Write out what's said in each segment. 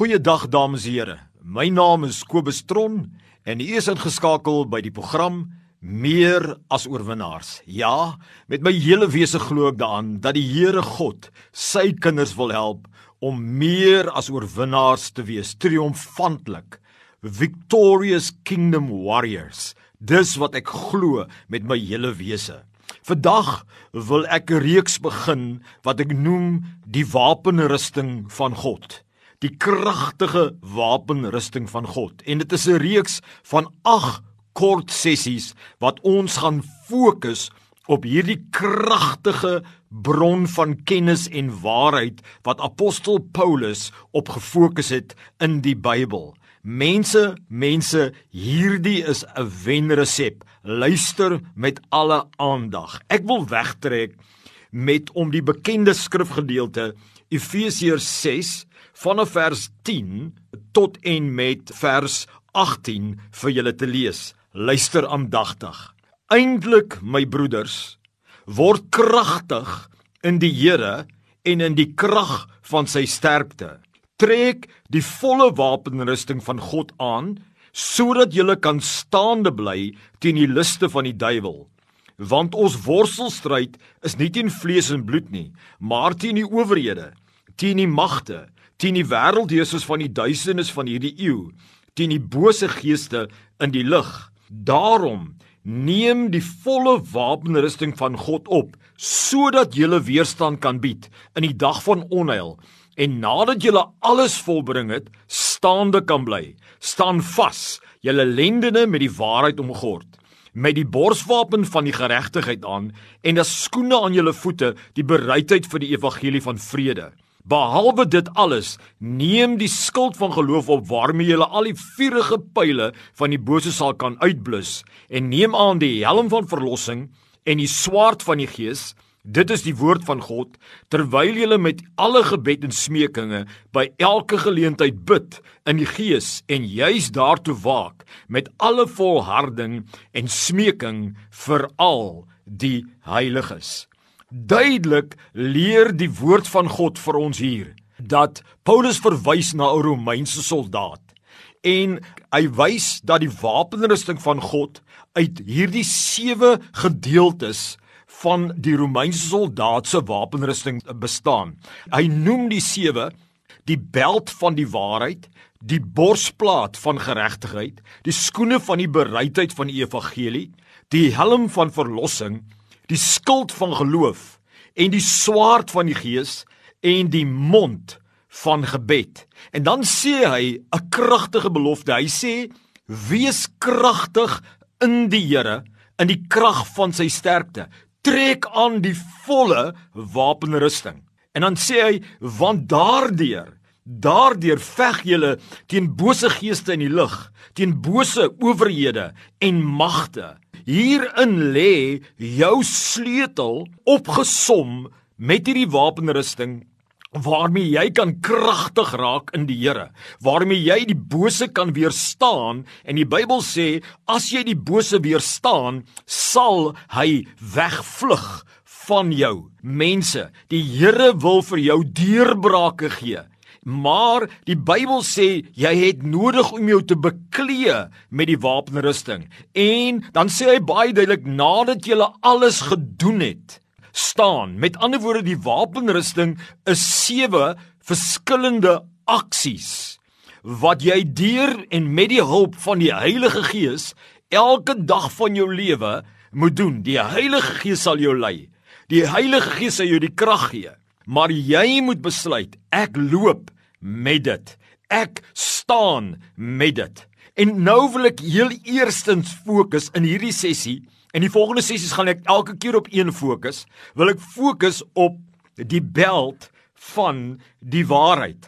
Goeiedag dames en here. My naam is Kobus Tron en u is ingeskakel by die program Meer as oorwinnaars. Ja, met my hele wese glo ek daaraan dat die Here God sy kinders wil help om meer as oorwinnaars te wees, triomfantlik, victorious kingdom warriors. Dis wat ek glo met my hele wese. Vandag wil ek 'n reeks begin wat ek noem die wapenrusting van God die kragtige wapenrusting van God. En dit is 'n reeks van 8 kort sessies wat ons gaan fokus op hierdie kragtige bron van kennis en waarheid wat apostel Paulus op gefokus het in die Bybel. Mense, mense, hierdie is 'n wenresep. Luister met alle aandag. Ek wil wegtrek met om die bekende skrifgedeelte Efesiërs 6 vanaf vers 10 tot en met vers 18 vir julle te lees. Luister aandagtig. Eindelik, my broeders, word kragtig in die Here en in die krag van sy sterkte. Trek die volle wapenrusting van God aan sodat jy kan staande bly teen die liste van die duiwel. Want ons worstelstryd is nie teen vlees en bloed nie, maar teen die owerhede, teen die magte, teen die wêreldheersers van die duisendes van hierdie eeu, teen die bose geeste in die lig. Daarom neem die volle wapenrusting van God op sodat jy weerstand kan bied in die dag van onheil en nadat jy alles volbring het, staande kan bly. Staan vas, jy lendene met die waarheid omgord met die borswapen van die geregtigheid aan en as skoene aan julle voete die bereidheid vir die evangelie van vrede. Behalwe dit alles, neem die skild van geloof op waarmee jy al die vuurige pile van die bose sal kan uitblus en neem aan die helm van verlossing en die swaard van die gees. Dit is die woord van God terwyl jy met alle gebed en smekinge by elke geleentheid bid in die gees en juis daartoe waak met alle volharding en smeking vir al die heiliges. Duidelik leer die woord van God vir ons hier dat Paulus verwys na 'n Romeinse soldaat en hy wys dat die wapenrusting van God uit hierdie sewe gedeeltes van die Romeinse soldaat se wapenrusting bestaan. Hy noem die sewe die beld van die waarheid, die borsplaat van geregtigheid, die skoene van die bereidheid van die evangelie, die helm van verlossing, die skild van geloof en die swaard van die gees en die mond van gebed. En dan sê hy 'n kragtige belofte. Hy sê: "Wees kragtig in die Here, in die krag van sy sterkte. Trek aan die volle wapenrusting." En dan sê hy: "Want daardeur Daardeur veg julle teen bose geeste in die lug, teen bose owerhede en magte. Hierin lê jou sleutel opgesom met hierdie wapenrusting waarmee jy kan kragtig raak in die Here, waarmee jy die bose kan weerstaan en die Bybel sê as jy die bose weerstaan, sal hy wegvlug van jou. Mense, die Here wil vir jou deurbrake gee. Maar die Bybel sê jy het nodig om jou te beklee met die wapenrusting. En dan sê hy baie duidelik nadat jy alles gedoen het, staan. Met ander woorde die wapenrusting is sewe verskillende aksies wat jy deur en met die hulp van die Heilige Gees elke dag van jou lewe moet doen. Die Heilige Gees sal jou lei. Die Heilige Gees sal jou die krag gee. Maar jy moet besluit, ek loop met dit. Ek staan met dit. En nou wil ek heel eerstens fokus in hierdie sessie. In die volgende sessies gaan ek elke keer op een fokus. Wil ek fokus op die beld van die waarheid.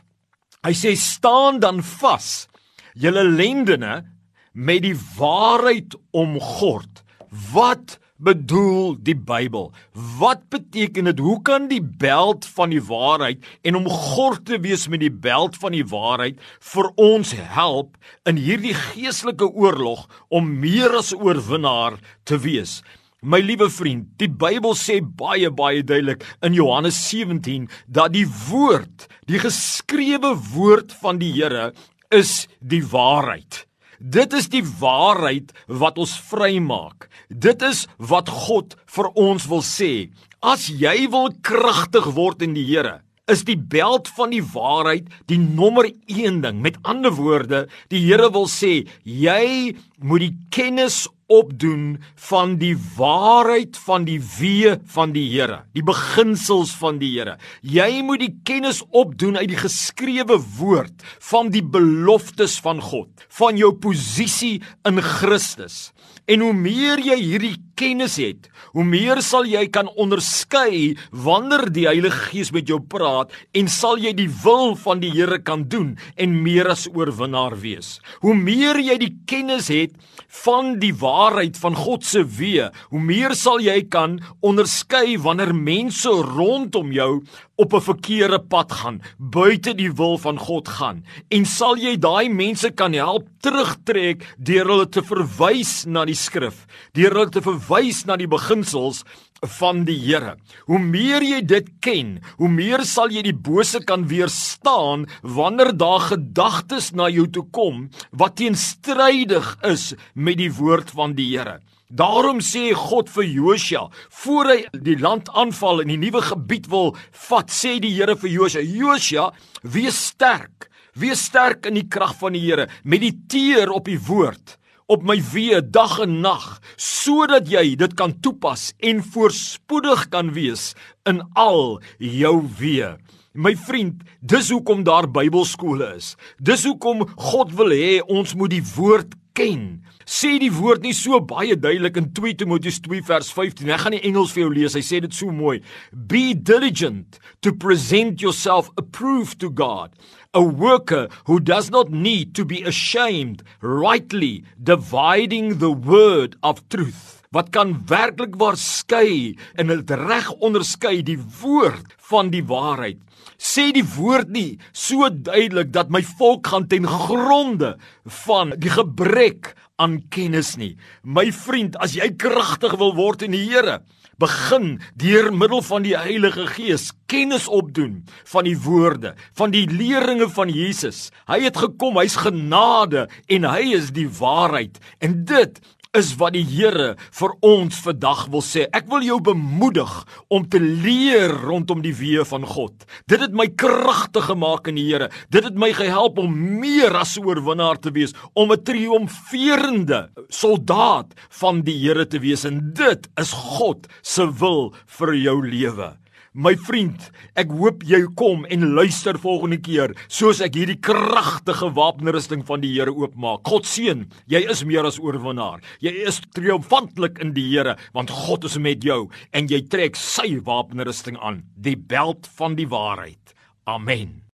Hy sê staan dan vas, julle lendene met die waarheid omgord. Wat bedoel die Bybel? Wat beteken dit? Hoe kan die beld van die waarheid en om gord te wees met die beld van die waarheid vir ons help in hierdie geestelike oorlog om meer as oorwinnaar te wees? My liewe vriend, die Bybel sê baie baie duidelik in Johannes 17 dat die woord, die geskrewe woord van die Here is die waarheid. Dit is die waarheid wat ons vrymaak. Dit is wat God vir ons wil sê. As jy wil kragtig word in die Here, is die beld van die waarheid die nommer 1 ding. Met ander woorde, die Here wil sê, jy moet die kennis opdoen van die waarheid van die wee van die Here, die beginsels van die Here. Jy moet die kennis opdoen uit die geskrewe woord van die beloftes van God, van jou posisie in Christus. En hoe meer jy hierdie kennis het, hoe meer sal jy kan onderskei wanneer die Heilige Gees met jou praat en sal jy die wil van die Here kan doen en meer as oorwinnaar wees. Hoe meer jy die kennis het van die waarheid van God se weë, hoe meer sal jy kan onderskei wanneer mense rondom jou op 'n verkeerde pad gaan, buite die wil van God gaan. En sal jy daai mense kan help terugtrek deur hulle te verwys na die skrif, deur hulle te verwys na die beginsels van die Here. Hoe meer jy dit ken, hoe meer sal jy die bose kan weerstaan wanneer daar gedagtes na jou toe kom wat teenstrydig is met die woord van die Here. Daarom sê God vir Josua, voor hy die land aanval en die nuwe gebied wil vat, sê die Here vir Josua: "Josua, wees sterk. Wees sterk in die krag van die Here. Mediteer op die woord." op my wee dag en nag sodat jy dit kan toepas en voorspoedig kan wees in al jou wee. My vriend, dis hoekom daar Bybelskole is. Dis hoekom God wil hê ons moet die woord ken. Sê die woord nie so baie duidelik in 2 Timoteus 2 vers 15. Ek gaan die Engels vir jou lees. Hy sê dit so mooi. Be diligent to present yourself approved to God, a worker who does not need to be ashamed, rightly dividing the word of truth. Wat kan werklik waar skei en dit reg onderskei die woord van die waarheid? Sê die woord nie so duidelik dat my volk gaan ten gronde van die gebrek aan kennis nie. My vriend, as jy kragtig wil word in die Here, begin deur middel van die Heilige Gees kennis opdoen van die woorde, van die leringe van Jesus. Hy het gekom, hy's genade en hy is die waarheid. En dit is wat die Here vir ons vandag wil sê. Ek wil jou bemoedig om te leer rondom die weë van God. Dit het my kragtig gemaak in die Here. Dit het my gehelp om meer as 'n oorwinnaar te wees, om 'n triomferende soldaat van die Here te wees en dit is God se wil vir jou lewe. My vriend, ek hoop jy kom en luister volgende keer soos ek hierdie kragtige wapenrusting van die Here oopmaak. God seën, jy is meer as oorwinnaar. Jy is triomfantelik in die Here want God is met jou en jy trek sy wapenrusting aan, die beld van die waarheid. Amen.